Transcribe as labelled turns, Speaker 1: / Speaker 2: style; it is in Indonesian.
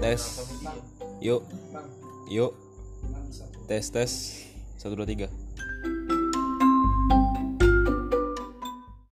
Speaker 1: tes. Yuk. Yuk. Tes tes. Satu dua tiga.